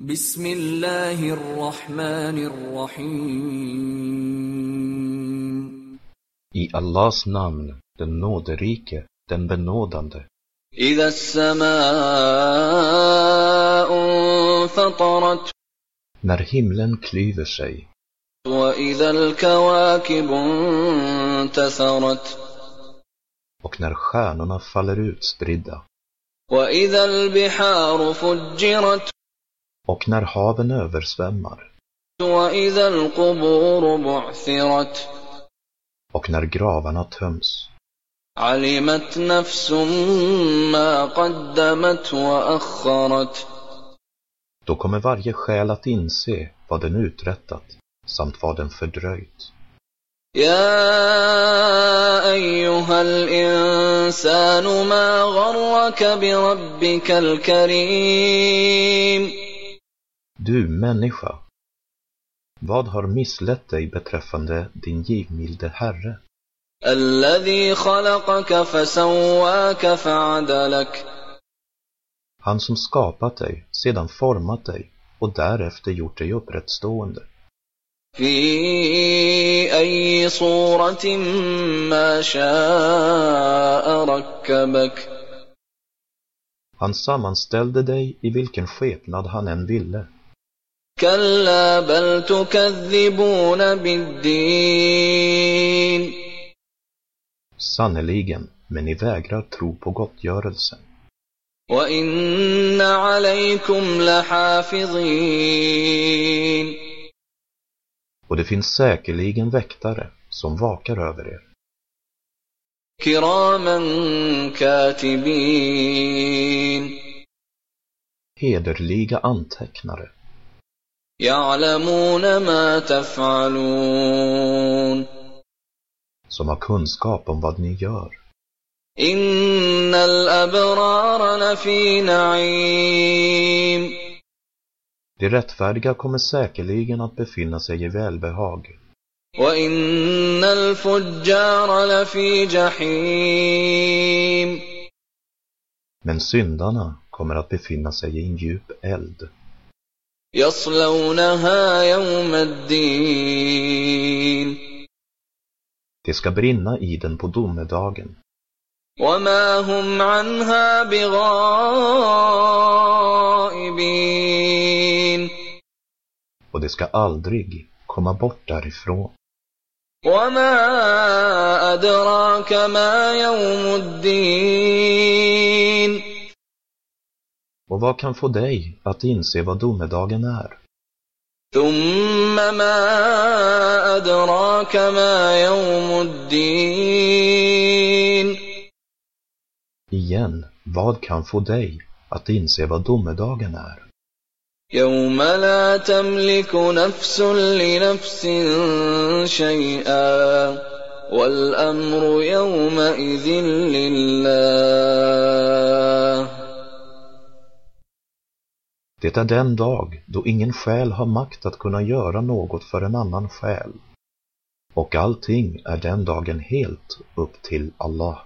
بسم الله الرحمن الرحيم I Allahs namn, den nåderike, den benådande. إذا السماء انفطرت När himlen klyver sig وإذا الكواكب انتثرت och när stjärnorna faller ut spridda وإذا البحار فجرت och när haven översvämmar وإذا القبور بعثرت och när gravarna töms. علمت نفس ما قدمت وأخرت Då kommer varje själ att inse vad den uträttat samt vad den fördröjt. يا أيها الإنسان ما غرك بربك الكريم du människa, vad har misslett dig beträffande din givmilde Herre? Han som skapat dig, sedan format dig och därefter gjort dig upprättstående. Han sammanställde dig i vilken skepnad han än ville. كلا بل تكذبون بالدين Sannerligen, men ni vägrar tro på gottgörelsen. وإن عليكم لحافظين Och det finns säkerligen väktare som vakar över er, كراما كاتبين hederliga antecknare, يعلمون ما تفعلون som har kunskap om vad ni gör. De rättfärdiga kommer säkerligen att befinna sig i välbehag. Men syndarna kommer att befinna sig i en djup eld. يصلونها يوم الدين Det ska brinna i den på domedagen, وما هم عنها بغائبين och det ska aldrig komma bort därifrån. وما أدراك ما يوم الدين Och vad kan få dig att inse vad domedagen är? ثم ما أدراك ما يوم الدين Igen, vad kan få dig att inse vad domedagen är? يوم لا تملك نفس لنفس شيئا والأمر يومئذ لله det är den dag då ingen själ har makt att kunna göra något för en annan själ. Och allting är den dagen helt upp till Allah.